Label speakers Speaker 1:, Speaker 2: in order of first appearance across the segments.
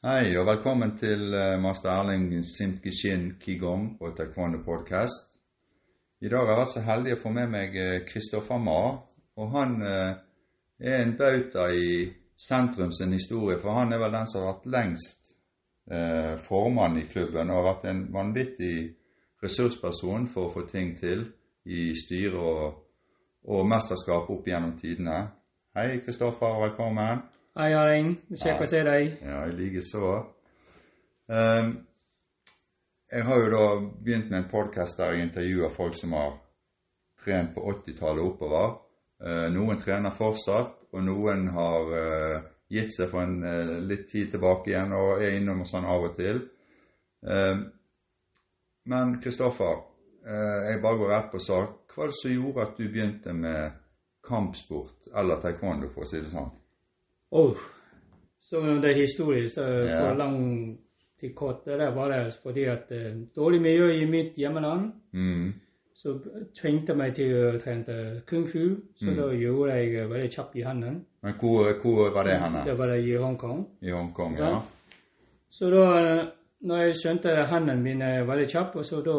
Speaker 1: Hei, og velkommen til eh, master Erling Simkishin Qigong og Taekwondo Podcast. I dag er jeg så heldig å få med meg Kristoffer Ma. Og han eh, er en bauta i sentrum sin historie, for han er vel den som har vært lengst eh, formann i klubben og har vært en vanvittig ressursperson for å få ting til i styre og, og mesterskap opp gjennom tidene. Hei, Kristoffer, velkommen.
Speaker 2: Hei, Erling. Kjekt å se deg.
Speaker 1: Ja, i likeså. Um, jeg har jo da begynt med en podkast der jeg intervjuer folk som har trent på 80-tallet oppover. Uh, noen trener fortsatt, og noen har uh, gitt seg for en uh, litt tid tilbake igjen og er innom og sånn av og til. Um, men Kristoffer, jeg bare går rett på sak. Hva var det som gjorde at du begynte med kampsport eller taekwondo, for å si det sånn?
Speaker 2: Oh, så det er historisk. Så ja. for lang til kort det var det fordi at uh, dårlig miljø i mitt hjemland. Mm. Så tvingte meg til å trene kung fu, så mm. da gjorde jeg veldig kjapt i hendene.
Speaker 1: Men hvor, hvor var det henne?
Speaker 2: Det var det i Hongkong.
Speaker 1: I Hongkong, ja.
Speaker 2: Så da når jeg skjønte hendene mine veldig kjapt, og så da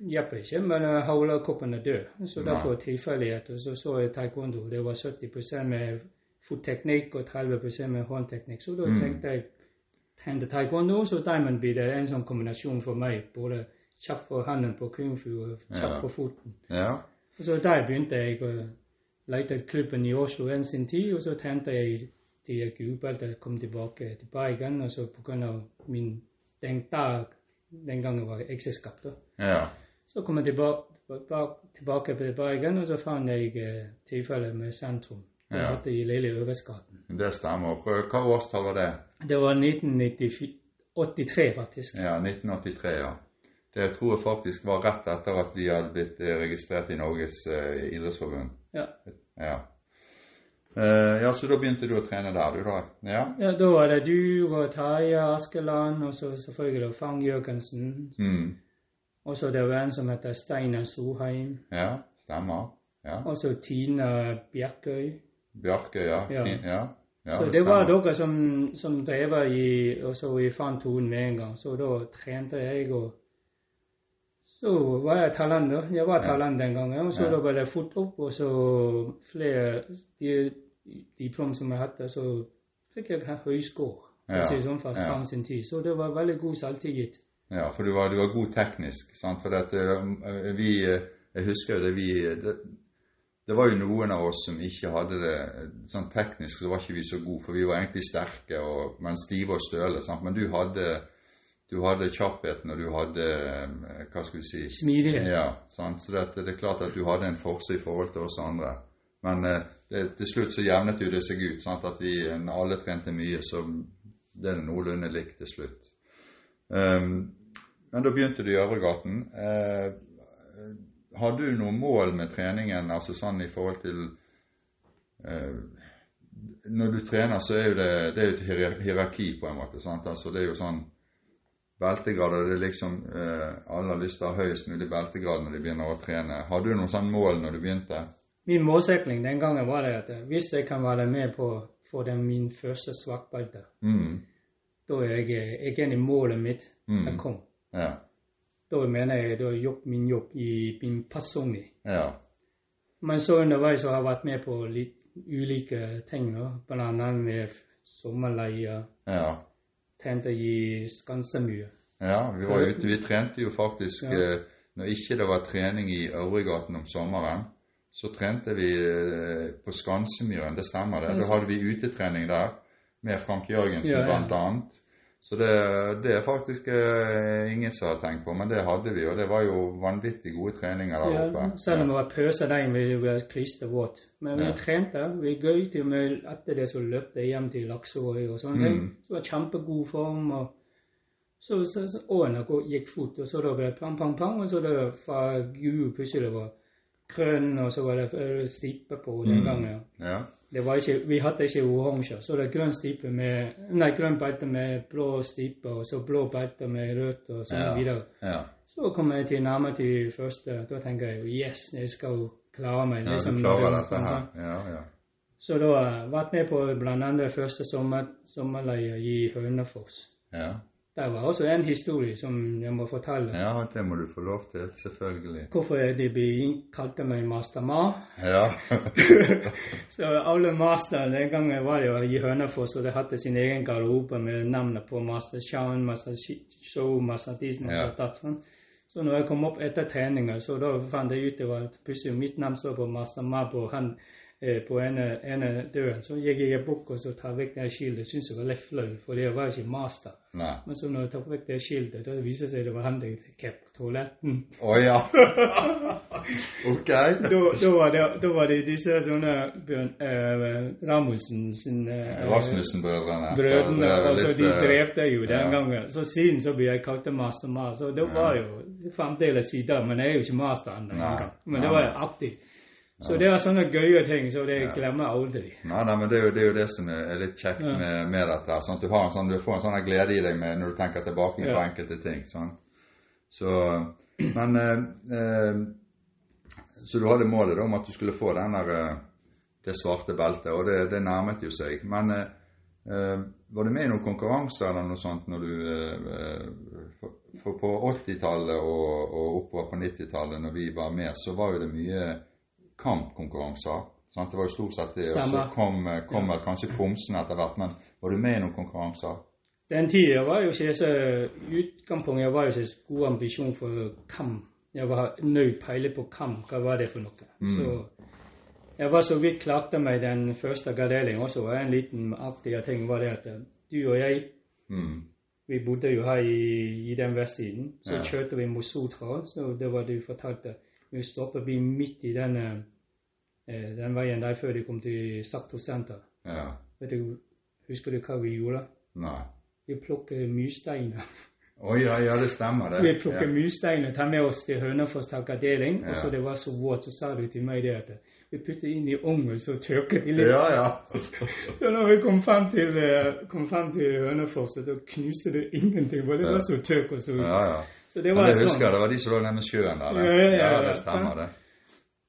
Speaker 2: hjelper ikke, men holde er død. Så derfor tilfeldigheter så så jeg taekwondo. Det var 70% med fotteknikk og 30 med håndteknikk. Så da mm. tenkte jeg hente taekwondo, så diamond blir det en sånn kombinasjon for meg. Både kjapp for hendene på kung fu og kjapp
Speaker 1: ja.
Speaker 2: på foten.
Speaker 1: Ja.
Speaker 2: Og så der begynte jeg å lete klubben i Oslo en sin tid, og så tenkte jeg til jeg gulbelte kom tilbake til Bergen, og så pga. min den, dag den gangen var ekteskap, da.
Speaker 1: Ja.
Speaker 2: Så kom jeg tilbake, tilbake til Bergen, og så fant jeg eh, tilfellet med sentrum. Ja. i Lille Øresgaten.
Speaker 1: Det stemmer. Hva årstall var det?
Speaker 2: Det var 1983, faktisk.
Speaker 1: Ja, 1983, ja. Det tror jeg faktisk var rett etter at de hadde blitt eh, registrert i Norges eh, idrettsforbund.
Speaker 2: Ja.
Speaker 1: ja. Eh, ja, Så da begynte du å trene der, du da?
Speaker 2: Ja, ja da var det du og Terje Askeland, og så selvfølgelig Fang Jørgensen. Mm. Og så det var en som heter Steinar Soheim.
Speaker 1: Ja, stemmer. Ja.
Speaker 2: Og så Tina Bjerkøy.
Speaker 1: Bjarke, ja. ja. ja.
Speaker 2: ja så det, det var dere som, som drev i Og så vi fant tonen med en gang. Så da trente jeg, og så var jeg talent, da. Jeg var talent den gangen. Og så da var det fort opp, og så flere de diplom som jeg hadde, så fikk jeg høyskår. Ja. Sånn fra ja. sin tid. Så det var veldig god selvtillit.
Speaker 1: Ja, for du var, du var god teknisk. sant? For dette, eh, vi, eh, Jeg husker det vi det, det var jo noen av oss som ikke hadde det sånn teknisk, så var ikke vi så gode, for vi var egentlig sterke, og, men stive og støle. Sant? Men du hadde, du hadde kjappheten, og du hadde eh, Hva skal vi si
Speaker 2: Smidighet.
Speaker 1: Ja, sant? Så det, det, er klart at du hadde en forse i forhold til oss andre. Men eh, det, til slutt så jevnet jo det seg ut. Sant? At vi, når alle trente mye, så ble det noenlunde likt til slutt. Um, men da begynte du i Øvregaten. Uh, har du noe mål med treningen, altså sånn i forhold til eh, Når du trener, så er jo det, det er et hierarki, på en måte. sant? Altså Det er jo sånn beltegrader det er liksom eh, Alle har lyst til å ha høyest mulig beltegrad når de begynner å trene. Har du noe sånn mål når du begynte?
Speaker 2: Min målsetning den gangen var det at eh, hvis jeg kan være med på å få den min første svartbelte, mm. da er jeg, er målet mitt. Mm. Jeg kom.
Speaker 1: Ja.
Speaker 2: Da mener jeg da jobb, min jobb i min personlig.
Speaker 1: Ja.
Speaker 2: Men så underveis har jeg vært med på litt ulike ting, bl.a. med sommerleie.
Speaker 1: Ja.
Speaker 2: Trente i Skansemyr.
Speaker 1: Ja, vi var ute. Vi trente jo faktisk ja. Eh, når ikke det var trening i Øvregaten om sommeren. Så trente vi eh, på Skansemyren, det stemmer det. Da hadde vi utetrening der med Frank Jørgensen ja, ja. blant annet. Så det, det, er faktisk eh, ingen som har tenkt på, men det hadde vi, og det var jo vanvittig gode treninger der oppe.
Speaker 2: Ja, selv om det var pøsa regn, vi var klistervåt. Men vi ja. trente. Vi gøyte jo med etter det som løpte hjem til Laksevåg og sånne mm. ting. Så det var kjempegod form. og så, så, så årene gikk fort, og så da ble det pang, pang, pang, og så da fra gul plutselig var grønn, og så var det stipe stripe på den mm. gangen.
Speaker 1: Ja.
Speaker 2: Ikke, vi hadde ikke oransje, så det er grønn stripe med Nei, grønn belte med blå stripe, og så blå belte med rødt, og sånn
Speaker 1: ja.
Speaker 2: videre.
Speaker 1: Ja.
Speaker 2: Så kom jeg til nærmere til første. Da tenker jeg yes, jeg skal klare meg.
Speaker 1: Ja, du klarer dette her. Ja, ja.
Speaker 2: Så da jeg vært med på bl.a. første sommer, sommerleie i Hønefoss.
Speaker 1: Ja.
Speaker 2: Der var også en historie som jeg må fortelle.
Speaker 1: ja, det må du få lov til. Selvfølgelig.
Speaker 2: Hvorfor de kalte meg Master Ma.
Speaker 1: Ja.
Speaker 2: Så alle master den gangen var det jo i Hønefoss, og de hadde sin egen garderobe med navnet på Master Shan, Master Show, Master og
Speaker 1: Ja.
Speaker 2: Master Datsen. Så når jeg kom opp etter treninga, så da fant jeg ut det at plutselig mitt navn står på Master Ma på, han, på ene, ene døren. Så gikk jeg bort og så tar vekk det skiltet. Syntes jeg var litt flaut, for det var ikke master.
Speaker 1: Nei.
Speaker 2: Men så når jeg tok vekk det skiltet, da viser det seg det var han jeg fikk på toaletten.
Speaker 1: Å ja. ok.
Speaker 2: da, da, var det, da var det disse sånne Bjørn eh, Ramussen sin eh,
Speaker 1: Rasmussen-brødrene.
Speaker 2: brødrene,
Speaker 1: Så det
Speaker 2: og så
Speaker 1: litt,
Speaker 2: de
Speaker 1: eh,
Speaker 2: drev det jo den
Speaker 1: ja.
Speaker 2: gangen. Så siden så ble jeg kalt master så det var jo fremdeles sider, men jeg er jo ikke master ennå. Men det var jo artig. Så det er sånne gøye ting, så det
Speaker 1: Ja.
Speaker 2: glemmer aldri.
Speaker 1: Nei, nei, men det er jo det, er jo det som er litt kjekt med, med dette. Sånn at du, har en sånn, du får en sånn glede i deg med, når du tenker tilbake på enkelte ting. Sånn. Så, men eh, eh, Så du hadde målet da, om at du skulle få den der, eh, det svarte beltet, og det, det nærmet jo seg. Men eh, eh, var du med i noen konkurranser eller noe sånt når du eh, For, for på 80-tallet og, og oppover på 90-tallet, når vi var med, så var jo det mye kampkonkurranser. Sant? Det var jo stort sett det. Og så kom, eh, kom ja. kanskje pomsen etter hvert. Men var du med i noen konkurranser?
Speaker 2: Den tida var jo ikke så Utgangspunktet jeg var jo ikke så god ambisjon for kamp. Jeg var nøye peilet på kamp, Hva var det for noe?
Speaker 1: Mm.
Speaker 2: Så jeg var så vidt klarte meg den første garderingen også. Og en liten artig ting var det at du og jeg
Speaker 1: Mm.
Speaker 2: vi bodde jo her i, i den vestsiden. Så
Speaker 1: Ja.
Speaker 2: kjørte vi mot Sotra. Så det var det du fortalte. Vi stoppet vi midt i den, eh, den veien der før de kom til Sakto senter.
Speaker 1: Ja.
Speaker 2: Vet du, husker du hva vi gjorde?
Speaker 1: Nei.
Speaker 2: Vi plukket mysteiner.
Speaker 1: Å ja, ja, det stemmer, det.
Speaker 2: Vi plukket mysteiner og tar med oss til Hønefoss takkadeling.
Speaker 1: Ja.
Speaker 2: Og så det var så våt, så sa du til meg det at vi puttet inn i ovnen, så tørket vi litt.
Speaker 1: Ja, ja.
Speaker 2: Så når vi kom frem til, eh, kom frem til Hønefoss, så da knuste det ingenting, for det var så tørt. og Så,
Speaker 1: ja, ja.
Speaker 2: Så det var
Speaker 1: det
Speaker 2: sånn.
Speaker 1: husker jeg, det var de som lå nede med sjøen der.
Speaker 2: Ja, ja, ja,
Speaker 1: det stemmer, det.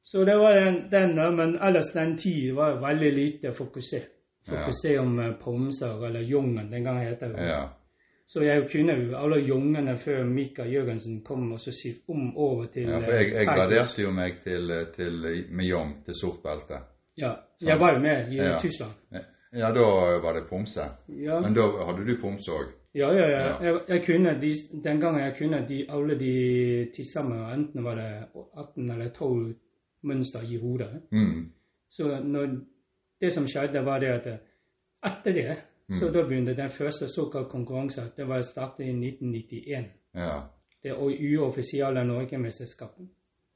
Speaker 2: Så det var den, den men ellers den tid var veldig lite fokusert. Fokusert om eh, pomser eller jungen, den gangen heter det.
Speaker 1: Ja.
Speaker 2: Så jeg kunne jo alle jungene før Mikael Jørgensen kom og så skift om over til
Speaker 1: ja for
Speaker 2: eh,
Speaker 1: jeg, jeg graderte jo meg til, til, med jong til sort belte.
Speaker 2: Ja, jeg var jo med i
Speaker 1: Ja.
Speaker 2: Tyskland.
Speaker 1: Ja, da var det pomse.
Speaker 2: Ja,
Speaker 1: Men da hadde du pomse òg?
Speaker 2: Ja, ja. ja. Jeg, jeg kunne de, den gangen jeg kunne de, alle de til sammen, enten var det 18 eller 12 mønster i hodet.
Speaker 1: Mm.
Speaker 2: Så når, det som skjedde, var det at etter det, så da begynte den første såkalt konkurransen. Det var startet i 1991.
Speaker 1: Ja.
Speaker 2: Det uoffisielle Norgemesterskapet.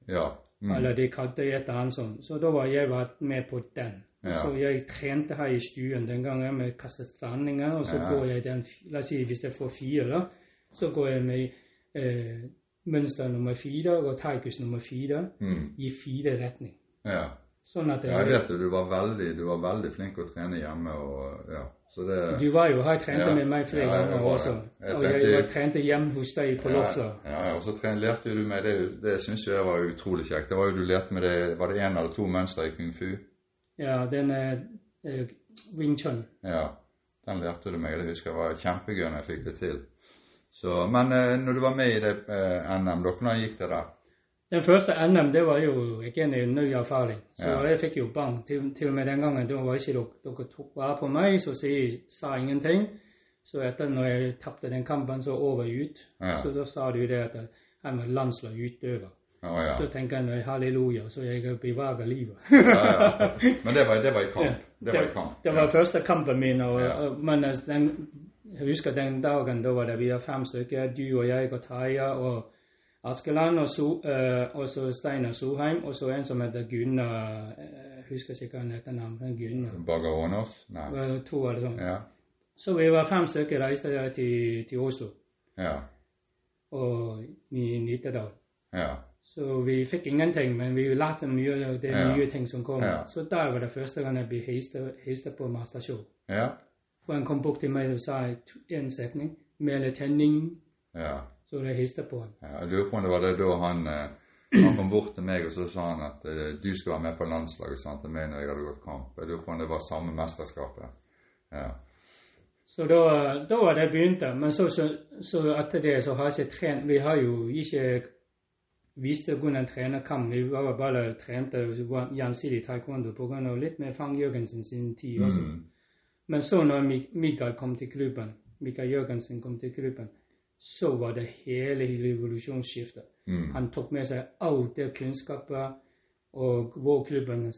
Speaker 1: Ja. Mm.
Speaker 2: Eller de kalte det et eller annet sånt. Så da var jeg vært med på den.
Speaker 1: Ja.
Speaker 2: Så jeg trente her i stuen den gangen med kastetrandinger, og så
Speaker 1: Ja.
Speaker 2: går jeg den La oss si hvis jeg får fire, så går jeg med eh, mønster nummer fire og taikus nummer fire
Speaker 1: Mm.
Speaker 2: i fire retning.
Speaker 1: ja.
Speaker 2: Sånn at
Speaker 1: Ja, jeg vet jo, du var veldig, du var veldig flink å trene hjemme og ja. Så det
Speaker 2: Du var jo her trente
Speaker 1: Ja.
Speaker 2: med meg flere
Speaker 1: Ja, jeg
Speaker 2: ganger
Speaker 1: var
Speaker 2: også.
Speaker 1: det. Jeg
Speaker 2: og jeg
Speaker 1: trente-
Speaker 2: var trente hjemme hos deg på loftet.
Speaker 1: ja, og så tren- lærte du meg det, det syns jeg var utrolig kjekt. Det var jo du lærte meg det Var det én eller to mønster i kung fu?
Speaker 2: Ja, den er eh, Wing Chun.
Speaker 1: Ja. Den lærte du meg. Det husker jeg var kjempegøy når jeg fikk det til. Så, men eh, når du var med i det eh, NM, da, hvordan gikk det der?
Speaker 2: Den første NM det var jo ikke en ny erfaring. Så
Speaker 1: Ja.
Speaker 2: jeg fikk jo bang. Til, til og med den gangen da var ikke dere, dere tok vare på meg, så jeg sa ingenting. Så etter når jeg tapte den kampen, så over ut.
Speaker 1: Ja.
Speaker 2: Så da sa du det at han var landslagsutøver.
Speaker 1: Å ja.
Speaker 2: Da tenker en halleluja, så jeg bevarer livet.
Speaker 1: ja, ja. Men det var, det var i kamp. Det var i kamp.
Speaker 2: Det var første kampen min. Og, og, men altså, den, jeg husker den dagen, da var det vi var fem stykker. Du og jeg og Taja og Askeland, og, so, uh, og så Steinar Soheim, og så en som heter Gunnar eh, Jeg husker ikke hva han heter navnet. Gunnar.
Speaker 1: Bager Rånhoff? Nei.
Speaker 2: To eller sånn.
Speaker 1: Ja.
Speaker 2: Så vi var fem stykker reiste til, til Oslo
Speaker 1: Ja.
Speaker 2: og i Nittedal.
Speaker 1: Ja.
Speaker 2: Så vi fikk ingenting, men vi lærte mye av det
Speaker 1: Ja.
Speaker 2: nye ting som kom.
Speaker 1: Ja.
Speaker 2: Så der var det første gang jeg ble heist på Mastershow.
Speaker 1: Ja.
Speaker 2: For han kom bort til meg og sa en setning. med tenning.
Speaker 1: ja.
Speaker 2: Så jeg heiste på han.
Speaker 1: Ja, jeg lurer på om det var det da han, eh, Han kom bort til meg og så sa han at eh, du skal være med på landslaget sant, til meg når jeg hadde gått kamp. Jeg lurer på om det var samme mesterskapet. Ja.
Speaker 2: Så da, da var det begynte. Men så, så, så etter det så har jeg ikke trent Vi har jo ikke vist kunne trene kamp. Vi var bare trente gjensidig taekwondo pga. litt med Fang Jørgensen sin tid også.
Speaker 1: Mm.
Speaker 2: Men så når Mikael kom til klubben, Mikael Jørgensen kom til klubben, så var det hele revolusjonsskiftet.
Speaker 1: Mm.
Speaker 2: Han tok med seg alt det kunnskapet, og vår klubben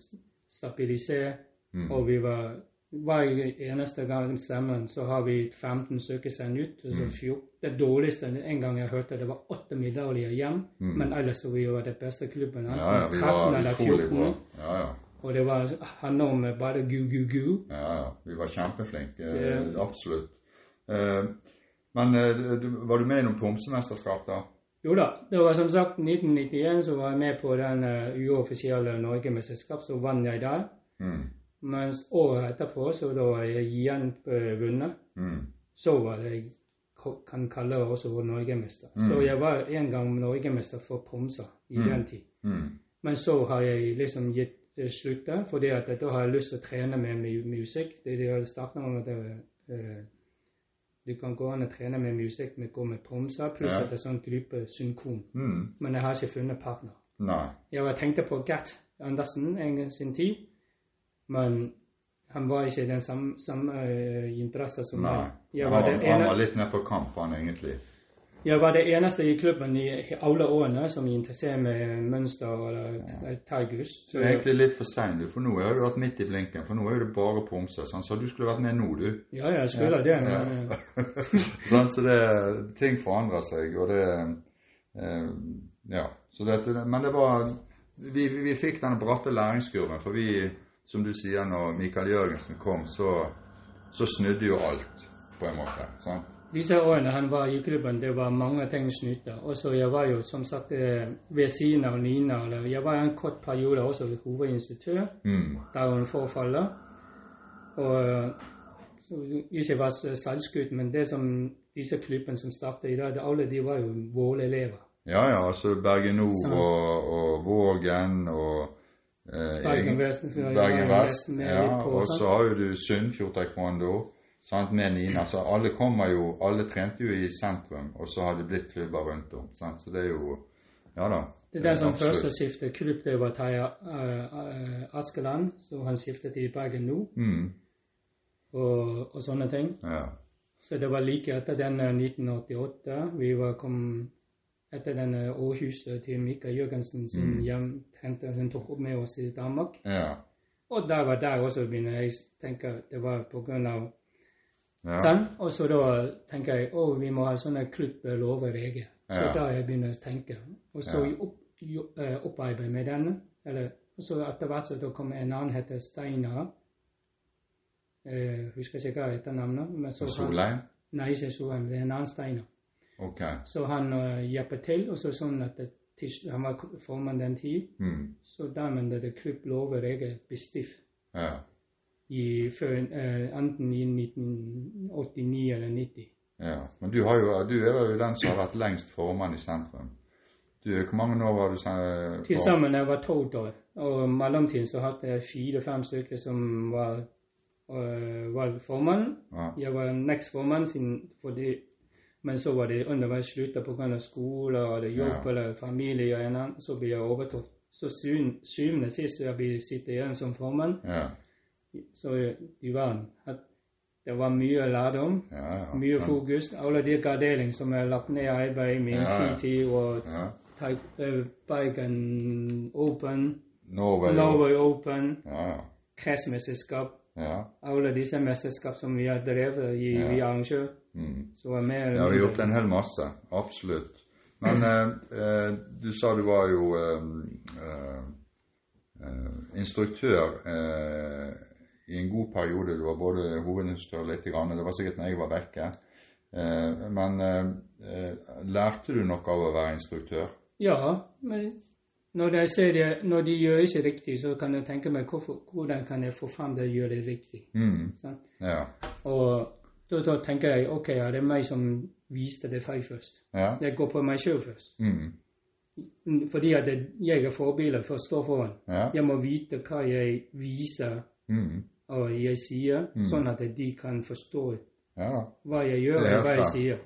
Speaker 2: stabiliserte,
Speaker 1: Mm.
Speaker 2: Og vi var hver eneste gang stemmen så har vi 15 søker seg ut. og. 14. Det dårligste en gang jeg hørte, det var åtte medaljer hjem.
Speaker 1: Mm.
Speaker 2: Men ellers så vi var det beste klubben.
Speaker 1: Ja, ja, vi
Speaker 2: 13
Speaker 1: var utrolig
Speaker 2: 14.
Speaker 1: bra. Ja, ja.
Speaker 2: Og det var handler om bare gu, gu, gu.
Speaker 1: Ja, ja. Vi var kjempeflinke.
Speaker 2: Det...
Speaker 1: Absolutt. Eh, men eh, var du med i noen pomsemesterskap, da?
Speaker 2: Jo da, det var som sagt 1991 så var jeg med på den uoffisielle Norgemesterskap, så vant jeg der.
Speaker 1: Mm.
Speaker 2: Mens året etterpå, så da var jeg igjen uh, vunnet,
Speaker 1: Mm.
Speaker 2: så var det jeg kan kalle det også norgemester.
Speaker 1: Mm.
Speaker 2: Så jeg var en gang norgemester for Pomsa i
Speaker 1: Mm.
Speaker 2: den tid.
Speaker 1: Mm.
Speaker 2: Men så har jeg liksom gitt uh, slutt der, fordi at da har jeg lyst til å trene med musikk. Det de har snakket om at det, uh, du kan gå an og trene med musikk med, gå med Pomsa, pluss
Speaker 1: Ja.
Speaker 2: at det er sånn gruppe synkron.
Speaker 1: Mm.
Speaker 2: Men jeg har ikke funnet partner.
Speaker 1: Nei.
Speaker 2: Jeg tenkte på Gert Andersen en gang sin tid, men han var ikke den samme, samme interessen interesse som
Speaker 1: Nei.
Speaker 2: meg. Jeg var,
Speaker 1: han,
Speaker 2: han
Speaker 1: var litt med på kamp, han egentlig.
Speaker 2: jeg var det eneste i klubben i alle årene som interessert med mønster eller ja. tergus.
Speaker 1: Du er egentlig litt for sein, du, for nå har du vært midt i blinken. For nå er det bare pomse. Sånn, så du skulle vært med nå, du.
Speaker 2: Ja, jeg skulle
Speaker 1: Ja.
Speaker 2: det, men ja.
Speaker 1: sånn, så det, ting forandrer seg, og det eh, Ja. Så dette, men det var vi, vi, vi fikk denne bratte læringskurven, for vi, som du sier, når Mikael Jørgensen kom, så, så snudde jo alt, på en måte. sant?
Speaker 2: disse årene han var i klubben, det var mange ting snudde. Også jeg var jo som sagt eh, ved siden av Nina. Eller jeg var en kort periode også hovedinstruktør.
Speaker 1: Mm.
Speaker 2: da hun forfaller. Og så ikke var selvskutt, men det som disse klubbene som startet i dag, alle de var jo våre elever.
Speaker 1: Ja, ja, altså Bergen Nord og, og Vågen og
Speaker 2: Bergen
Speaker 1: egen-
Speaker 2: Vest,
Speaker 1: Bergen Ja, og så har jo du Sunnfjord taekwondo sant, med Nina. Så alle kommer jo Alle trente jo i sentrum, og så har det blitt klubber rundt om. Sant? Så det er jo Ja da.
Speaker 2: Det er den som
Speaker 1: første
Speaker 2: først skiftet klubb, det var Terje uh, Askeland, så han skiftet i Bergen nå,
Speaker 1: Mm,
Speaker 2: og, og sånne ting.
Speaker 1: ja.
Speaker 2: Så det var like etter den øh, 1988. Vi var kom etter den øh, Århuset til Mikael Jørgensen sin
Speaker 1: Mm.
Speaker 2: hjem, tenkte han tok opp med oss i Danmark.
Speaker 1: Ja.
Speaker 2: Og der var der også begynner jeg tenke det var på grunn av
Speaker 1: ja.
Speaker 2: sånn. Og så da tenker jeg å, vi må ha sånne klubber, lover, regler. Så
Speaker 1: Ja.
Speaker 2: da jeg begynner å tenke. Og så
Speaker 1: Ja.
Speaker 2: opp, jo, eh, med denne. Eller, og så etter hvert så da kom en annen heter Steinar. Eh, husker ikke hva heter navnet. Men så
Speaker 1: Solheim?
Speaker 2: nei, ikke Solheim, det er en annen Steinar.
Speaker 1: Ok.
Speaker 2: Så han uh, hjelper til, og så sånn at det, han var formann den tid.
Speaker 1: Mm.
Speaker 2: Så dermed ble det kryp lover, regler bestilt
Speaker 1: Ja.
Speaker 2: i, før, uh, enten i 1989 eller 90.
Speaker 1: ja. Men du, har jo, du er jo den som har vært lengst formann i sentrum. Du, hvor mange år var du sen-
Speaker 2: Til sammen jeg var tolv år, og i mellomtiden så hadde jeg fire-fem stykker som var, uh, var formann.
Speaker 1: Ja.
Speaker 2: Jeg var next-formann, siden- fordi, men så var det underveis slutta pga. skole eller jobb
Speaker 1: Ja.
Speaker 2: eller familie, og en annen, så ble jeg overtatt. Så syvende, sist jeg ble sitte igjen som formann,
Speaker 1: Ja.
Speaker 2: så de var, det var mye lærdom.
Speaker 1: Ja, ja.
Speaker 2: Mye fokus. Alle de garderinger som er lagt ned i arbeid i min fritid, og eh, Bergen Open,
Speaker 1: Norway.
Speaker 2: Norway Open, kretsmesterskap.
Speaker 1: Ja.
Speaker 2: Alle disse mesterskap som vi har drevet i
Speaker 1: Ja.
Speaker 2: vi arrangør.
Speaker 1: Mm.
Speaker 2: Så var med
Speaker 1: Ja, vi har gjort en hel masse. Absolutt. Men eh, eh, du sa du var jo eh, eh, instruktør eh, i en god periode. Du var både hovedinstruktør litt, grann. det var sikkert når jeg var vekke. Eh, men lærte du noe av å være instruktør?
Speaker 2: Ja, men når jeg ser det, når de gjør ikke riktig, så kan jeg tenke meg hvorfor, hvordan kan jeg få fram det å gjøre det riktig.
Speaker 1: Mm. Ja.
Speaker 2: Og da, da tenker jeg ok, ja, det er meg som viste det feil først.
Speaker 1: Ja.
Speaker 2: Jeg går på meg sjøl først.
Speaker 1: Mm.
Speaker 2: Fordi at jeg er forbilde for å stå foran.
Speaker 1: Ja.
Speaker 2: Jeg må vite hva jeg viser
Speaker 1: Mm.
Speaker 2: og jeg sier,
Speaker 1: Mm.
Speaker 2: sånn at de kan forstå
Speaker 1: Ja
Speaker 2: hva jeg gjør og hva jeg sier.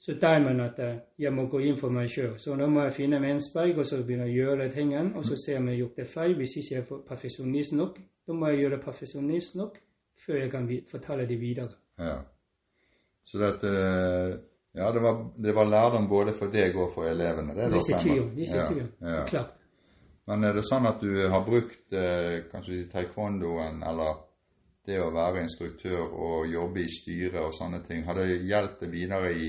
Speaker 2: Så dermed at eh, jeg må gå inn for meg sjøl. Så nå må jeg finne meg en speil og så begynne å gjøre tingene, og så ser jeg om jeg har gjort det feil. Hvis ikke jeg er perfeksjonist nok, da må jeg gjøre perfeksjonist nok før jeg kan fortelle det videre.
Speaker 1: Ja. Så dette Ja, det var, det var lærdom både for deg og for elevene. Det er
Speaker 2: Disse tida. disse
Speaker 1: ja,
Speaker 2: tyr.
Speaker 1: ja.
Speaker 2: Klart.
Speaker 1: Men er det sånn at du har brukt eh, kanskje taekwondoen eller det å være instruktør og jobbe i styret og sånne ting, har det hjulpet deg videre i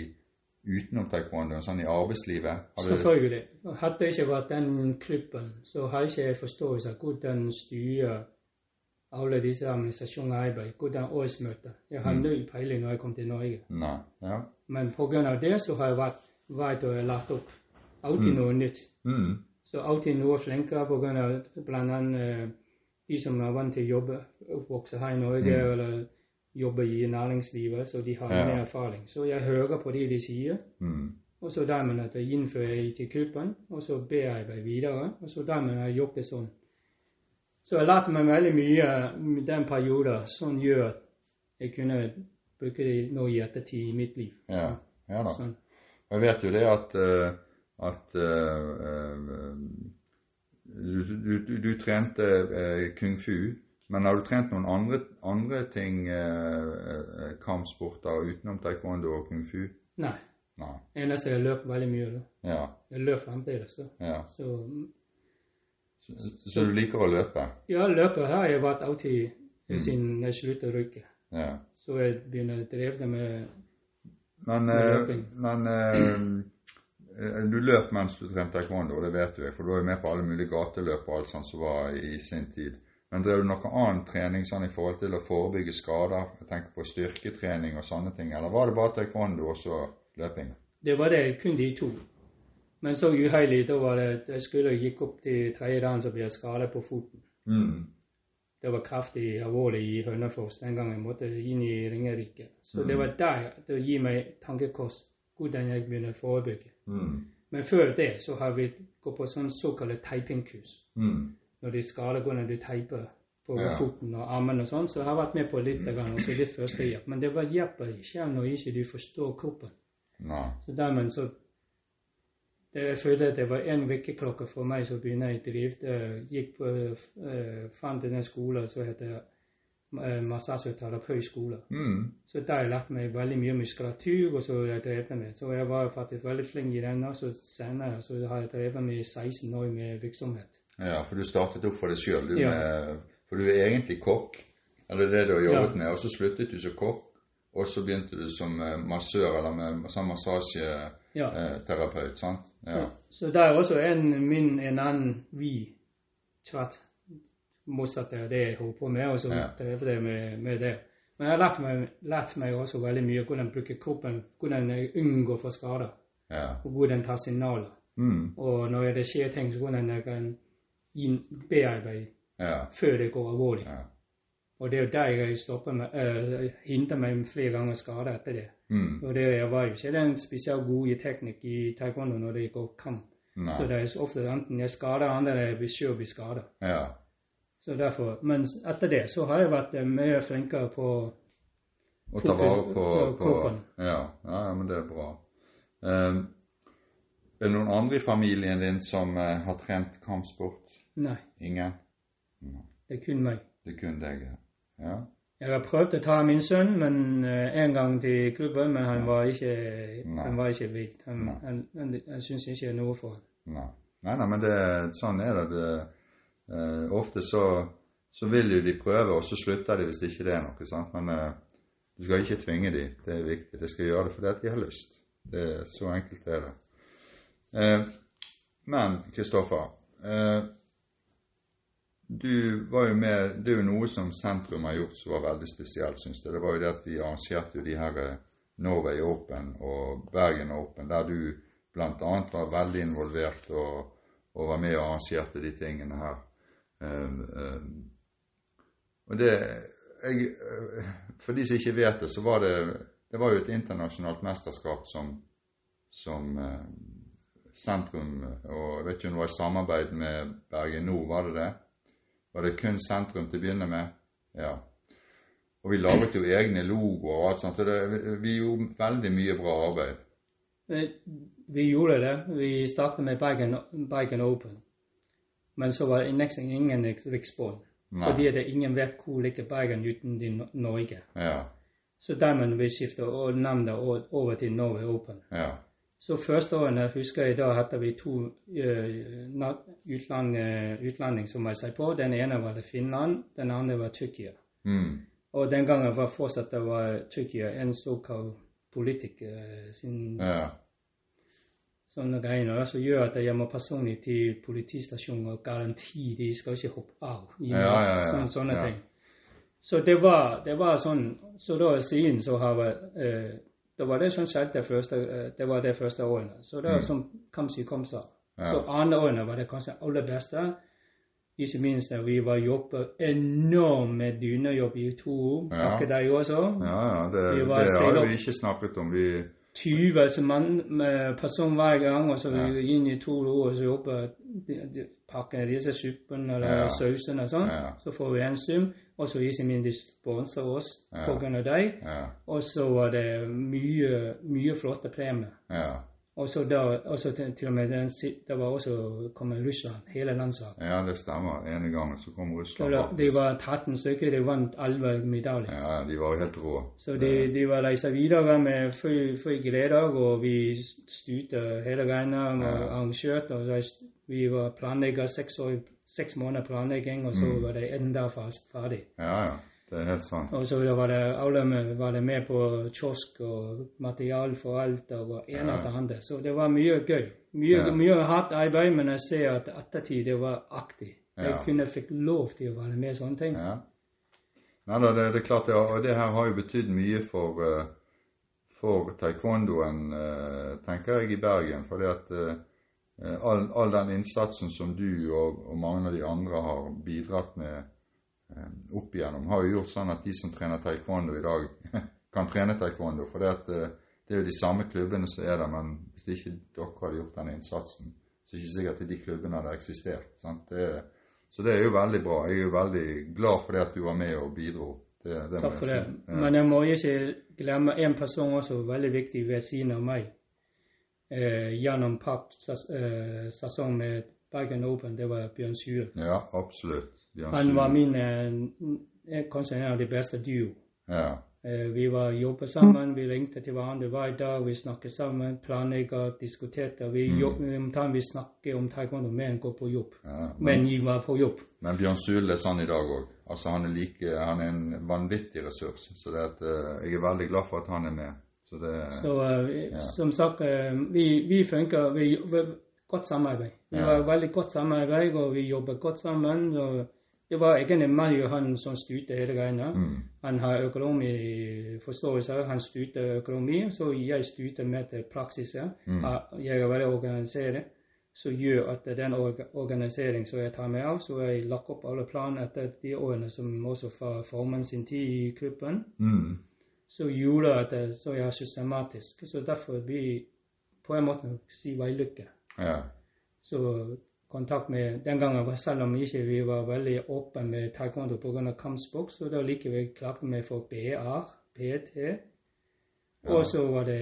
Speaker 1: utenom taekwondoen, sånn i arbeidslivet? Har det,
Speaker 2: Selvfølgelig. Hadde det ikke vært den klubben, så har ikke jeg forståelse av hvordan styrer alle disse administrasjonsarbeid, hvordan årsmøter. Jeg har
Speaker 1: Mm.
Speaker 2: null peiling når jeg kom til Norge.
Speaker 1: Nei. Ja.
Speaker 2: Men pga. det så har jeg vært veit og lagt opp. Alltid
Speaker 1: Mm.
Speaker 2: noe nytt.
Speaker 1: Mm.
Speaker 2: Så alltid noe flinkere pga. bl.a. Eh, de som er vant til å jobbe, oppvokse her i Norge
Speaker 1: Mm.
Speaker 2: eller jobbe i næringslivet, så de har
Speaker 1: Ja.
Speaker 2: mer erfaring. Så jeg hører på det de sier.
Speaker 1: Mm.
Speaker 2: Og så dermed at jeg innfører jeg til gruppen, og så bearbeider jeg videre. Og så dermed har jeg jobbet sånn. Så jeg lærte meg veldig mye i den perioden som gjør at jeg kunne bruke det nå i ettertid i mitt liv.
Speaker 1: Ja. ja da.
Speaker 2: Sånn.
Speaker 1: Jeg vet jo det at, eh, at uh, uh, du, du, du, du trente uh, kung fu, men har du trent noen andre, andre ting, eh, eh, kampsporter utenom taekwondo og kung fu?
Speaker 2: Nei.
Speaker 1: Nei.
Speaker 2: Eneste jeg løp veldig mye. da.
Speaker 1: Ja.
Speaker 2: Jeg løp fremdeles. da.
Speaker 1: ja.
Speaker 2: Så
Speaker 1: Så, så du liker å løpe?
Speaker 2: ja, løpet har jeg vært alltid
Speaker 1: Mm.
Speaker 2: siden jeg sluttet å røyke.
Speaker 1: Ja.
Speaker 2: Så jeg begynner å drive med
Speaker 1: Men,
Speaker 2: Med
Speaker 1: eh,
Speaker 2: løping.
Speaker 1: men eh, eh, du løp mens du trente taekwondo, det vet du for du var jo med på alle mulige gateløp og alt sånt som var i sin tid. Men drev du noe annen trening sånn i forhold til å forebygge skader? Jeg tenker på styrketrening og sånne ting, eller var det bare taekwondo og så løping?
Speaker 2: Det var det kun de to. Men så uheldig, da var det jeg skulle gikk opp til tredje dagen, så ble jeg skadet på foten.
Speaker 1: Mm.
Speaker 2: Det var kraftig alvorlig i Hønefoss den gangen jeg måtte inn i Ringerike. Så
Speaker 1: Mm.
Speaker 2: det var der det gir meg tankekors hvordan jeg begynner å forebygge.
Speaker 1: Mm.
Speaker 2: Men før det så har vi gått på sånn såkalt teipingkurs.
Speaker 1: Mm.
Speaker 2: Når de skader når du teiper på
Speaker 1: Ja.
Speaker 2: foten og armen og sånn, så jeg har vært med på litt grann, også litt førstehjelp. Men det var hjelper ikke når ikke du forstår kroppen.
Speaker 1: Nei.
Speaker 2: Så dermed så det, Jeg følte at det var en vekkerklokke for meg som begynte i drive. Jeg gikk på, uh, fant en skolen som heter eh, massasjeterapeutskole.
Speaker 1: Mm.
Speaker 2: Så der har jeg lært meg veldig mye muskulatur, og så jeg drevet med. Så jeg var faktisk veldig flink i den, og så senere så har jeg drevet med i 16 år med virksomhet.
Speaker 1: Ja, for du startet opp for deg sjøl,
Speaker 2: Ja.
Speaker 1: For du er egentlig kokk, eller det du har jobbet
Speaker 2: Ja.
Speaker 1: med, og så sluttet du som kokk, og så begynte du som eh, massør eller med sånn massasjeterapeut,
Speaker 2: Ja.
Speaker 1: sant? Ja.
Speaker 2: Så, der er også en min en annen vi tvert motsatt av det jeg holder på med, og så
Speaker 1: Ja.
Speaker 2: jeg med, med det. Men jeg har lært meg, lært meg også veldig mye hvordan bruke kroppen, hvordan jeg unngår for skader,
Speaker 1: ja.
Speaker 2: og hvordan ta signaler.
Speaker 1: Mm.
Speaker 2: Og når det skjer ting, så hvordan jeg kan gi bearbeide
Speaker 1: ja.
Speaker 2: før det går alvorlig.
Speaker 1: ja.
Speaker 2: Og det er jo der jeg stopper meg, uh, hindrer meg flere ganger skade etter det.
Speaker 1: Mm.
Speaker 2: Og det jeg var jo ikke den spesielt gode teknikk i taekwondo når det går kamp. Så det er så ofte enten jeg skader andre eller jeg selv blir skadet.
Speaker 1: Ja.
Speaker 2: Så derfor, Men etter det så har jeg vært eh, mye flinkere på
Speaker 1: Å ta vare på,
Speaker 2: På
Speaker 1: på
Speaker 2: kroppen.
Speaker 1: ja. ja, ja, men det er bra. Um, er det noen andre i familien din som uh, har trent kampsport?
Speaker 2: Nei,
Speaker 1: Ingen?
Speaker 2: det er kun meg.
Speaker 1: Det er kun deg? ja.
Speaker 2: Jeg har prøvd å ta min sønn men eh, en gang til klubben, men han var ikke,
Speaker 1: Nei.
Speaker 2: han var ikke vilt. Han,
Speaker 1: Nei.
Speaker 2: han, han, han syns ikke noe for ham.
Speaker 1: Nei. Nei, nei, men det, sånn er det. det uh, ofte så, så vil jo de prøve, og så slutter de hvis det ikke det er noe. sant? Men uh, du skal ikke tvinge dem, det er viktig. De skal gjøre det fordi de har lyst. Det er Så enkelt er det. Men Kristoffer, du var jo med Det er jo noe som sentrum har gjort som var veldig spesielt, syns jeg. Det var jo det at vi arrangerte jo de her eh, Norway Open og Bergen Open, der du bl.a. var veldig involvert og, og var med og arrangerte de tingene her. Um, um, og det jeg, eh, For de som ikke vet det, så var det det var jo et internasjonalt mesterskap som, som eh, sentrum, og jeg vet ikke om det var i samarbeid med Bergen Nord, var det det? Var det kun sentrum til å begynne med? Ja. Og vi laget jo egne logoer og alt sånt. Så det, vi gjorde veldig mye bra arbeid.
Speaker 2: Vi gjorde det. Vi startet med Bergen, Bergen Open. Men så var det ingen riksbånd. Fordi det ingen vet hvor ligger Bergen uten i Norge.
Speaker 1: Ja.
Speaker 2: Så dermed vi skiftet navnet over til Norway Open.
Speaker 1: Ja.
Speaker 2: Så første årene husker jeg da hadde vi to uh, utland, uh, utlanding som meldte seg på. Den ene var det Finland, den andre var Tyrkia.
Speaker 1: Mm.
Speaker 2: Og den gangen var fortsatt det var Tyrkia en såkalt politiker eh, sin
Speaker 1: Ja.
Speaker 2: sånne greier som gjør at jeg må personlig til politistasjonen og garanti de skal ikke hoppe av. Gi
Speaker 1: Ja, ja, ja.
Speaker 2: Sånne, sånne ting. Så det var, det var sånn Så da siden så har eh, Det var det som skjedde det første, eh, det var det første årene. Så det var
Speaker 1: Mm.
Speaker 2: som kom si kom sa.
Speaker 1: Ja.
Speaker 2: Så andre årene var det kanskje aller beste. Ikke minst da vi var jobbe enormt med dynejobb i to år.
Speaker 1: Ja.
Speaker 2: Takket deg også.
Speaker 1: Ja, ja, det, det har vi ikke snakket om. Vi
Speaker 2: 20 som mann person hver gang, og så
Speaker 1: Ja.
Speaker 2: inn i to år og så jobber de, de, pakker disse suppene eller
Speaker 1: Ja.
Speaker 2: sausene og sånn.
Speaker 1: Ja.
Speaker 2: Så får vi en sum, og så viser minst de sponser oss
Speaker 1: Ja.
Speaker 2: pga. dem.
Speaker 1: Ja.
Speaker 2: Og så var det mye, mye flotte premier.
Speaker 1: Ja.
Speaker 2: Og så til, til og med den, det var også kommet Russland, hele landslaget.
Speaker 1: ja, det stemmer. En gang så kom
Speaker 2: Så
Speaker 1: Russland
Speaker 2: da, de var 13 stykker, de vant 11 medaljer.
Speaker 1: Ja, de var helt rå.
Speaker 2: Så de, de var reist videre med full, glede, og vi styrte hele veien og
Speaker 1: Ja.
Speaker 2: arrangerte. Og vi var planlegger seks, år, seks måneder planlegging, og så
Speaker 1: Mm.
Speaker 2: var det enda fast ferdig.
Speaker 1: Ja, ja. Det er helt sant.
Speaker 2: Og så var det alle var det med på kiosk og material for alt og ene
Speaker 1: Ja.
Speaker 2: etter andre. Så det var mye gøy. Mye,
Speaker 1: Ja.
Speaker 2: mye hardt arbeid, men jeg ser at ettertid det var aktig. Jeg kunne fikk lov til å være med sånne ting.
Speaker 1: Ja. Nei det, det er klart det, og det her har jo betydd mye for, eh, for taekwondoen, eh, tenker jeg, i Bergen. Fordi at eh, all, all den innsatsen som du og, og mange av de andre har bidratt med eh, opp igjennom, har jo gjort sånn at de som trener taekwondo i dag, kan trene taekwondo. For det, at, eh, det er jo de samme klubbene som er der, men hvis ikke dere hadde gjort den innsatsen, så er det ikke sikkert at de klubbene hadde eksistert. Sant? Det, så det er jo veldig bra. Jeg er jo veldig glad for det at du var med og bidro. Det, det
Speaker 2: Takk for det. Men jeg må ikke glemme en person også veldig viktig ved siden av meg. Eh, gjennom paktsesong med Bergen Open, det var Bjørn Syre.
Speaker 1: Ja, absolutt. Bjørn
Speaker 2: Han var min kanskje en av de beste duo.
Speaker 1: Ja,
Speaker 2: Eh, vi var jobbet sammen, vi ringte til hverandre hver dag, vi snakket sammen, planlegget, diskuterte. Vi,
Speaker 1: Mm.
Speaker 2: vi, vi snakket om taekwondo mens han går på jobb.
Speaker 1: ja.
Speaker 2: Men vi var på jobb.
Speaker 1: Men Bjørn Sule er sånn i dag òg. Altså, han er like Han er en vanvittig ressurs. Så det at, jeg er veldig glad for at han er med. Så det
Speaker 2: Så eh,
Speaker 1: Ja.
Speaker 2: som sagt, eh, vi, vi funker vi, Godt samarbeid. Vi
Speaker 1: Ja.
Speaker 2: har veldig godt samarbeid, og vi jobber godt sammen. og Det var egentlig meg og han som styrte hele greia.
Speaker 1: mm,
Speaker 2: Han har økonomiforståelse, han styrte økonomi, så jeg styrte med praksiser.
Speaker 1: Mm.
Speaker 2: Jeg er veldig organisert, som gjør at den organiseringen som jeg tar meg av, så jeg lagt opp alle planer etter de årene som også fra formen sin tid i klubben
Speaker 1: mm,
Speaker 2: så gjorde at jeg så jeg er systematisk. Så derfor vi på en måte si vellykket.
Speaker 1: ja.
Speaker 2: Så kontakt med Den gangen, selv om ikke vi var veldig åpne med taekwondo pga. kampsport, så da likevel klarte vi for BR, PT. Og så var det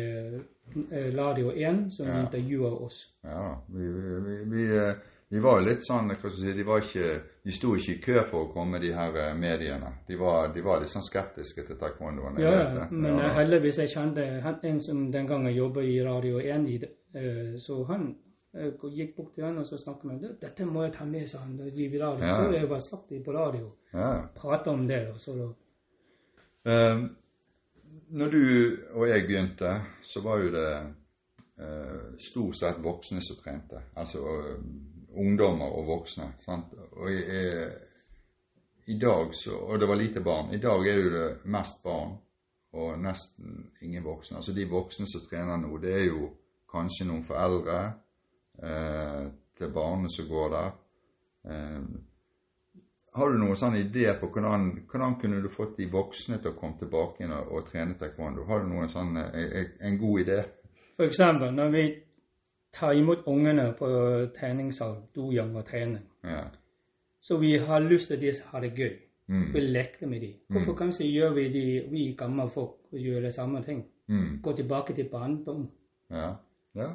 Speaker 2: eh, Radio 1 som
Speaker 1: Ja.
Speaker 2: intervjua oss.
Speaker 1: ja. Vi, vi, vi, vi, eh, vi var jo litt sånn hva skal jeg si, De var ikke De sto ikke i kø for å komme, de her eh, mediene. De var, de var litt sånn skeptiske til taekwondoen.
Speaker 2: Ja, ja, men
Speaker 1: Ja.
Speaker 2: eh, heldigvis jeg kjente en som den gangen jobbet i Radio 1, i, det, eh, så han gikk bort til han og så snakket med ham. 'Dette må jeg ta med', sa han. De.
Speaker 1: Ja.
Speaker 2: Så jeg var sagt det på radio.
Speaker 1: Ja.
Speaker 2: Prate om det. Og så da.
Speaker 1: Um, når du og jeg begynte, så var jo det uh, stort sett voksne som trente. Altså ungdommer og voksne. Sant? Og eh, i dag så, Og det var lite barn. I dag er jo det mest barn og nesten ingen voksne. Altså de voksne som trener nå, det er jo kanskje noen foreldre eh, til barnet som går der. Eh, har du noen sånn idé på hvordan, hvordan kunne du fått de voksne til å komme tilbake og, og trene taekwondo? Har du noen sånn, eh, en, en god idé?
Speaker 2: For eksempel, når vi ta imot ungene på treningssal, doyoung og trening.
Speaker 1: Ja.
Speaker 2: Så vi har lyst til at de har det gøy.
Speaker 1: Mm.
Speaker 2: Vi leker med dem. Hvorfor kanskje gjør vi de, vi gamle folk gjør det samme ting?
Speaker 1: Mm.
Speaker 2: Gå tilbake til barndom.
Speaker 1: Ja. Ja.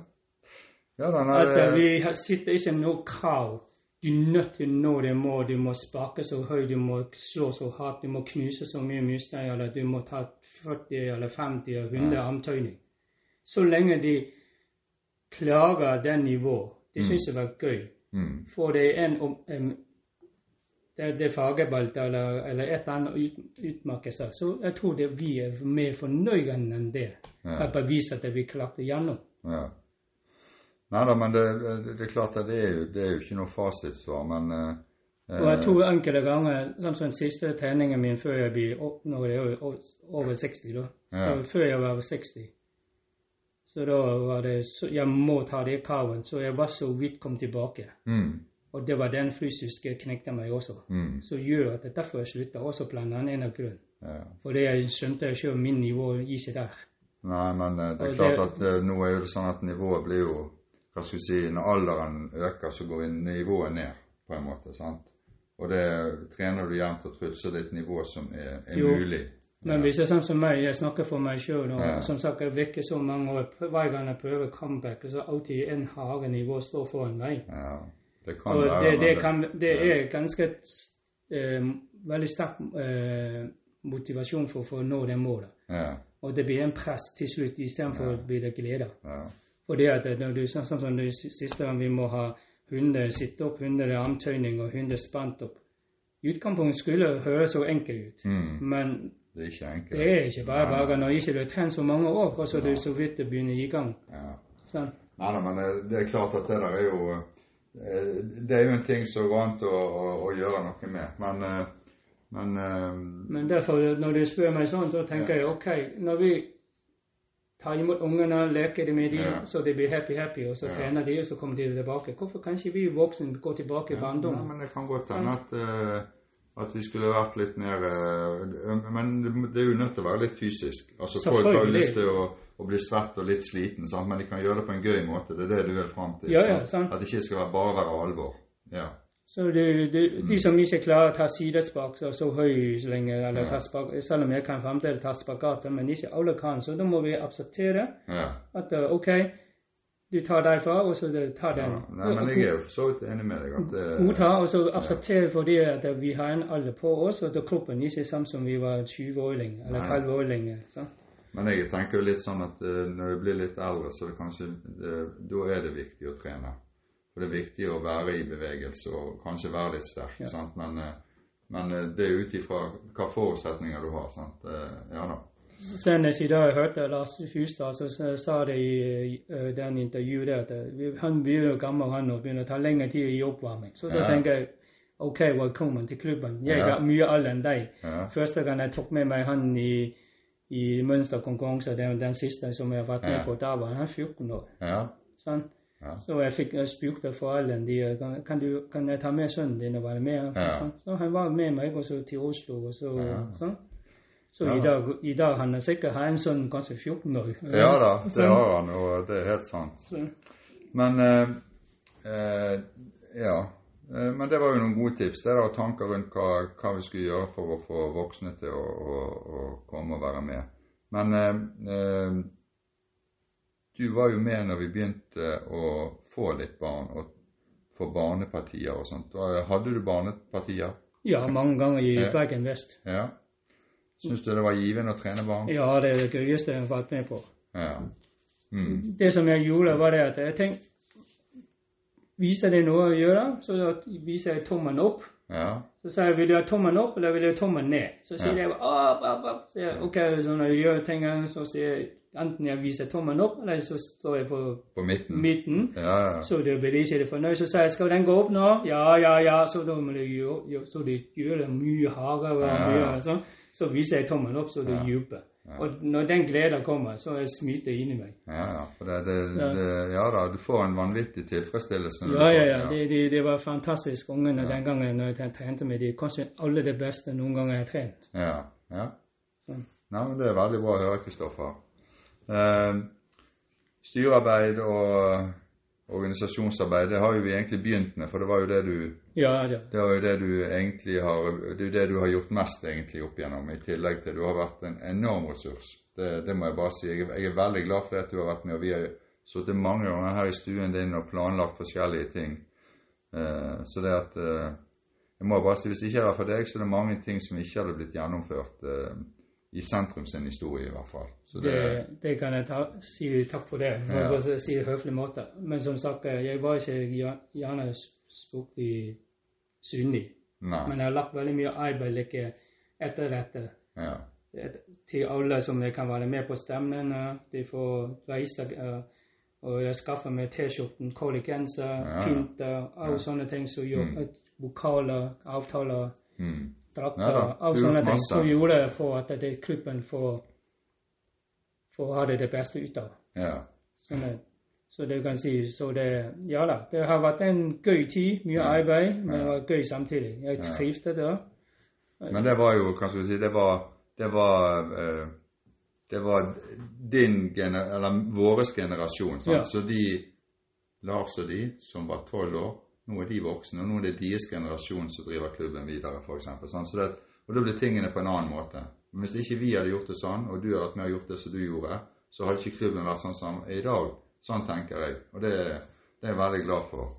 Speaker 1: Ja, den
Speaker 2: At
Speaker 1: er
Speaker 2: uh, vi sitter ikke noe krav. Du er nødt til å nå det målet. Du må sparke så høyt, du må slå så hardt, du må knuse så mye motstand, eller du må ta 40 eller 50 eller 100 armtøyning. Så lenge de klarer det nivået, det syns jeg var gøy.
Speaker 1: mm.
Speaker 2: det det en om em, det, det fagebelte eller, eller et annet ut, utmerke seg, så jeg tror det vi er mer fornøyde enn det.
Speaker 1: Ja.
Speaker 2: Bare viser at vi klarte gjennom.
Speaker 1: Ja. Nei da, men det, det, det er klart at det er jo, det er jo ikke noe fasitsvar, men eh,
Speaker 2: Og jeg tror enkelte ganger, sånn som den siste treningen min før jeg blir Når jeg er over 60, da.
Speaker 1: Ja.
Speaker 2: Før jeg var over 60. Så da var det så, Jeg må ta det kravet. Så jeg var så vidt kom tilbake.
Speaker 1: mm,
Speaker 2: Og det var den fysiske knekte meg også.
Speaker 1: mm,
Speaker 2: Så gjør at er derfor jeg slutta, også blant annet en av grunnen.
Speaker 1: ja.
Speaker 2: Fordi jeg skjønte selv min nivå seg der.
Speaker 1: Nei, men eh, det er
Speaker 2: Og
Speaker 1: klart
Speaker 2: det-
Speaker 1: at eh, nå er det sånn at nivået blir jo Hva skal vi si Når alderen øker, så går nivået ned, på en måte. sant? Og det trener du jevnt og trutt, så det er et nivå som er, er mulig.
Speaker 2: Men hvis det er sånn som meg, jeg snakker for meg sjøl, og
Speaker 1: Ja.
Speaker 2: som sagt, jeg virker så mange år, hver gang jeg prøver comeback, så alltid en harde nivå står foran meg.
Speaker 1: Ja, det kan
Speaker 2: Og
Speaker 1: være
Speaker 2: det, det, kan, det er ganske eh, veldig sterk eh, motivasjon for, for å nå det målet.
Speaker 1: Ja,
Speaker 2: Og det blir en press til slutt istedenfor
Speaker 1: Ja.
Speaker 2: å bli det glede.
Speaker 1: ja,
Speaker 2: det at når du sånn som det siste gang vi må ha 100 sitte-opp, 100 armtøyning og 100 spant opp. I utgangspunktet skulle det høres så enkelt ut,
Speaker 1: mm,
Speaker 2: men
Speaker 1: det er ikke enkelt.
Speaker 2: det er ikke bare bare når ikke du har trent så mange år, og så er det så vidt å begynner i gang.
Speaker 1: Ja.
Speaker 2: Sånn.
Speaker 1: Nei nei, men eh, det er klart at det der er jo eh, Det er jo en ting som går an å, å, å gjøre noe med. Men, eh, men
Speaker 2: Men derfor, når du spør meg sånn, da tenker jeg ok, når vi tar imot ungene, leker med dem,
Speaker 1: Ja.
Speaker 2: så de blir happy-happy, og så
Speaker 1: Ja.
Speaker 2: trener de, og så kommer de tilbake. Hvorfor kan ikke vi voksne gå tilbake i barndommen?
Speaker 1: men det kan godt hende at, eh, at vi skulle vært litt mer eh, Men det- er jo nødt til å være litt fysisk. Altså Folk har jo lyst til å, å bli svett og litt sliten, sant? men de kan gjøre det på en gøy måte. Det er det du vil fram til.
Speaker 2: Ja, ja.
Speaker 1: At det ikke skal bare være alvor. Ja.
Speaker 2: Så det, det,
Speaker 1: Mm.
Speaker 2: de som ikke klarer å ta sidespark så, så høy lenge, eller
Speaker 1: Ja.
Speaker 2: ta spark, selv om jeg kan fremdeles ta spagater, men ikke alle kan, så da må vi akseptere at eh, ok, du tar derfra, og så tar den.
Speaker 1: ja. Nei, men jeg er jo for så vidt enig med deg at det
Speaker 2: Godta, og så akseptere for det at vi har en alder på oss, og at kroppen ikke er samme som vi var 20-åringer eller
Speaker 1: Nei.
Speaker 2: 30-åringer. sant?
Speaker 1: Men jeg tenker jo litt sånn at eh, når du blir litt eldre, så det kanskje eh, Da er det viktig å trene. For det er viktig å være i bevegelse og kanskje være litt sterk.
Speaker 2: Ja.
Speaker 1: Sant? Men, eh, men eh, det er ut ifra hva forutsetninger du har. Sant? Eh, Ja da.
Speaker 2: Senest i dag hørte jeg Lars Hustad så sa- det i uh, den intervjuet at eh, han blir jo gammel han og begynner å ta lengre tid i oppvarming. Så da
Speaker 1: Ja.
Speaker 2: tenker jeg OK, velkommen til klubben. Jeg
Speaker 1: Ja.
Speaker 2: har mye eldre enn deg.
Speaker 1: Ja.
Speaker 2: Første gang jeg tok med meg han i, i mønsterkonkurranse, den, den siste som jeg har vært med på, da var han 14 år.
Speaker 1: Ja.
Speaker 2: Så jeg fikk jeg spurte foreldrene de, eh, kan, du, kan jeg ta med sønnen din og være med. Sånn. Så han var med meg også til Oslo. Og så, sånn. Så
Speaker 1: Ja.
Speaker 2: i, dag, i dag han er sikkert har en sønn kanskje 14 år.
Speaker 1: ja da, det har han, og det er helt sant.
Speaker 2: Så,
Speaker 1: Men eh, eh, ja. Eh, Men det var jo noen gode tips. Det er da tanker rundt hva, hva vi skulle gjøre for å få voksne til å, å, å komme og være med. Men eh, eh, du var jo med når vi begynte å få litt barn og få barnepartier og sånt. Hadde du barnepartier?
Speaker 2: ja, mange ganger i Bergen vest.
Speaker 1: Ja. Syns du det var givende å trene barn?
Speaker 2: Ja, det er det gøyeste jeg har vært med på.
Speaker 1: Ja. Mm.
Speaker 2: Det som jeg gjorde, var det at jeg tenkte Viser det noe å gjøre, så da viser jeg tommelen opp.
Speaker 1: Ja.
Speaker 2: Så sa jeg vil du ha tommelen opp, eller vil du ha tommelen ned? Så sier
Speaker 1: Ja.
Speaker 2: jeg opp, opp, opp. Så jeg, ok, så når jeg gjør ting, så sier jeg enten jeg viser tommelen opp, eller så står jeg på
Speaker 1: På midten?
Speaker 2: midten.
Speaker 1: Ja, ja.
Speaker 2: Så det blir ikke fornøyd. Så sa jeg skal den gå opp nå? Ja, ja, ja. Så da må du gjøre, så de gjør det mye hardere. Ja,
Speaker 1: Ja,
Speaker 2: mye,
Speaker 1: og
Speaker 2: sånn. Så viser jeg tommelen opp, så det
Speaker 1: Ja.
Speaker 2: jubler.
Speaker 1: Ja.
Speaker 2: Og når den gleden kommer, så er smitet inni meg.
Speaker 1: Ja, ja, for det, det,
Speaker 2: Ja.
Speaker 1: det, ja da, du får en vanvittig tilfredsstillelse.
Speaker 2: Ja, ja, ja. Det, det, det var fantastisk ungene den gangen når jeg trente med de. Kanskje alle det beste noen gang jeg har trent.
Speaker 1: Ja, ja. Nei, men Det er veldig bra å høre, Kristoffer. Eh, styrearbeid og organisasjonsarbeid, det har jo vi egentlig begynt med, for det var jo det du
Speaker 2: Ja, ja.
Speaker 1: det var jo det du egentlig har det er det du har gjort mest egentlig opp igjennom, i tillegg til du har vært en enorm ressurs. Det, det må jeg bare si. Jeg, jeg er veldig glad for at du har vært med. og Vi har sittet mange ganger her i stuen din og planlagt forskjellige ting. Uh, så det at uh, Jeg må bare si hvis det ikke hadde vært for deg, så er det mange ting som ikke hadde blitt gjennomført eh, i sentrum sin historie, i hvert fall. Så det,
Speaker 2: Det, det kan jeg ta, si takk for det. Må
Speaker 1: Ja.
Speaker 2: bare si det høflig måte. Men som sagt, jeg var ikke gjerne spurt i synlig.
Speaker 1: Nei.
Speaker 2: Men jeg har lagt veldig mye arbeid like etter dette.
Speaker 1: Ja.
Speaker 2: Et- Til alle som kan være med på stemmen, De får reise. uh, Og jeg skaffer meg T-skjorten, kollegenser,
Speaker 1: Ja.
Speaker 2: pynter, alle sånne ting som gjør
Speaker 1: Mm.
Speaker 2: Vokaler, avtaler,
Speaker 1: Mm.
Speaker 2: Drakter,
Speaker 1: Ja du
Speaker 2: sånne ting som gjorde for at det, klubben får, får ha det det beste ut av.
Speaker 1: ja.
Speaker 2: Sånn at, så det kan si, så det, ja da, det har vært en gøy tid, mye arbeid, men det
Speaker 1: Ja.
Speaker 2: var gøy samtidig. Jeg trivdes der.
Speaker 1: Men det var jo, hva skal vi si, det var, det var, eh, det var din gener, eller våres generasjon. Sant? Så de, Lars og de, som var tolv år, nå er de voksne, og nå er det deres generasjon som driver klubben videre, f.eks. Så det, og da blir tingene på en annen måte. Men hvis ikke vi hadde gjort det sånn, og du hadde vært gjort det som du gjorde, så hadde ikke klubben vært sånn som i dag. Sånn tenker jeg. Og det, det er jeg veldig glad for.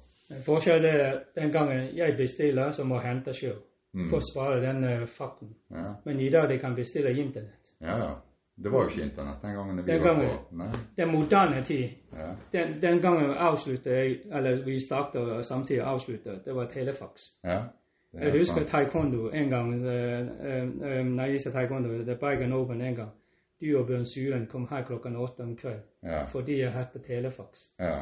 Speaker 2: Forskjellen er den gangen jeg bestiller, så må jeg hente sjøl.
Speaker 1: Mm.
Speaker 2: For å spare den farten. fakten.
Speaker 1: Ja,
Speaker 2: Men i dag de kan bestille internett.
Speaker 1: ja. ja. Det var jo ikke internett den gangen vi
Speaker 2: Den
Speaker 1: var på. Nei.
Speaker 2: Den moderne tid,
Speaker 1: Ja.
Speaker 2: den, den gangen avsluttet jeg, eller vi startet og samtidig avsluttet, det var telefax.
Speaker 1: Ja,
Speaker 2: Jeg husker
Speaker 1: sant.
Speaker 2: taekwondo en gang, uh, uh, når jeg viste taekwondo, det Bergen Open en gang. Du og Bjørn Suren kom her klokken åtte om kvelden
Speaker 1: Ja,
Speaker 2: fordi jeg hadde telefax.
Speaker 1: ja,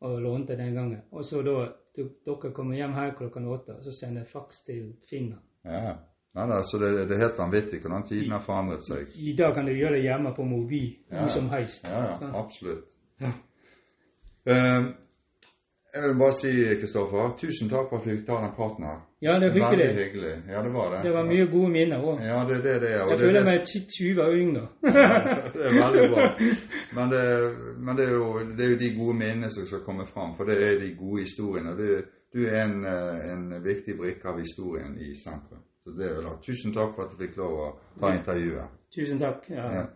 Speaker 2: og lånte den gangen. Og så da du, dere kommer hjem her klokken åtte, og så sender faks til Finland.
Speaker 1: ja. Nei, nei, så det, det er helt vanvittig hvordan tiden har forandret seg.
Speaker 2: I dag kan du gjøre det hjemme på mobil,
Speaker 1: Ja.
Speaker 2: hvor som helst.
Speaker 1: Ja, ja, absolutt. Ja. Uh, jeg vil bare si, Kristoffer, tusen takk for at vi fikk ta den praten her.
Speaker 2: Ja, det er
Speaker 1: Veldig
Speaker 2: hyggelig.
Speaker 1: hyggelig. Ja, det var det.
Speaker 2: Det var mye gode minner òg.
Speaker 1: Ja, det det det.
Speaker 2: Jeg
Speaker 1: det er
Speaker 2: føler
Speaker 1: det-
Speaker 2: meg 20 år yngre.
Speaker 1: det er veldig bra. Men, det, men det, er jo, det er jo de gode minnene som skal komme fram, for det er de gode historiene. Du, Du er en, eh, en viktig brikke av historien i sentrum. Så det vil jeg. Tusen takk for at du fikk lov å ta intervjuet.
Speaker 2: Tusen takk.
Speaker 1: Ja.